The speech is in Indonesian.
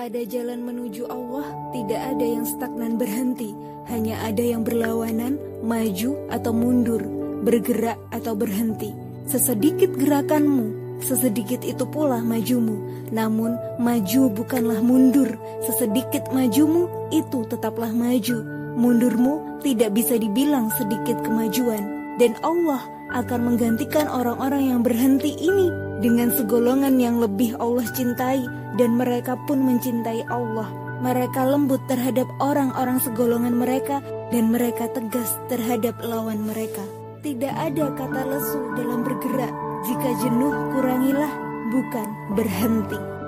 Pada jalan menuju Allah, tidak ada yang stagnan berhenti, hanya ada yang berlawanan, maju atau mundur, bergerak atau berhenti. Sesedikit gerakanmu, sesedikit itu pula majumu. Namun, maju bukanlah mundur, sesedikit majumu itu tetaplah maju. Mundurmu tidak bisa dibilang sedikit kemajuan, dan Allah akan menggantikan orang-orang yang berhenti ini dengan segolongan yang lebih Allah cintai dan mereka pun mencintai Allah. Mereka lembut terhadap orang-orang segolongan mereka dan mereka tegas terhadap lawan mereka. Tidak ada kata lesu dalam bergerak. Jika jenuh kurangilah, bukan berhenti.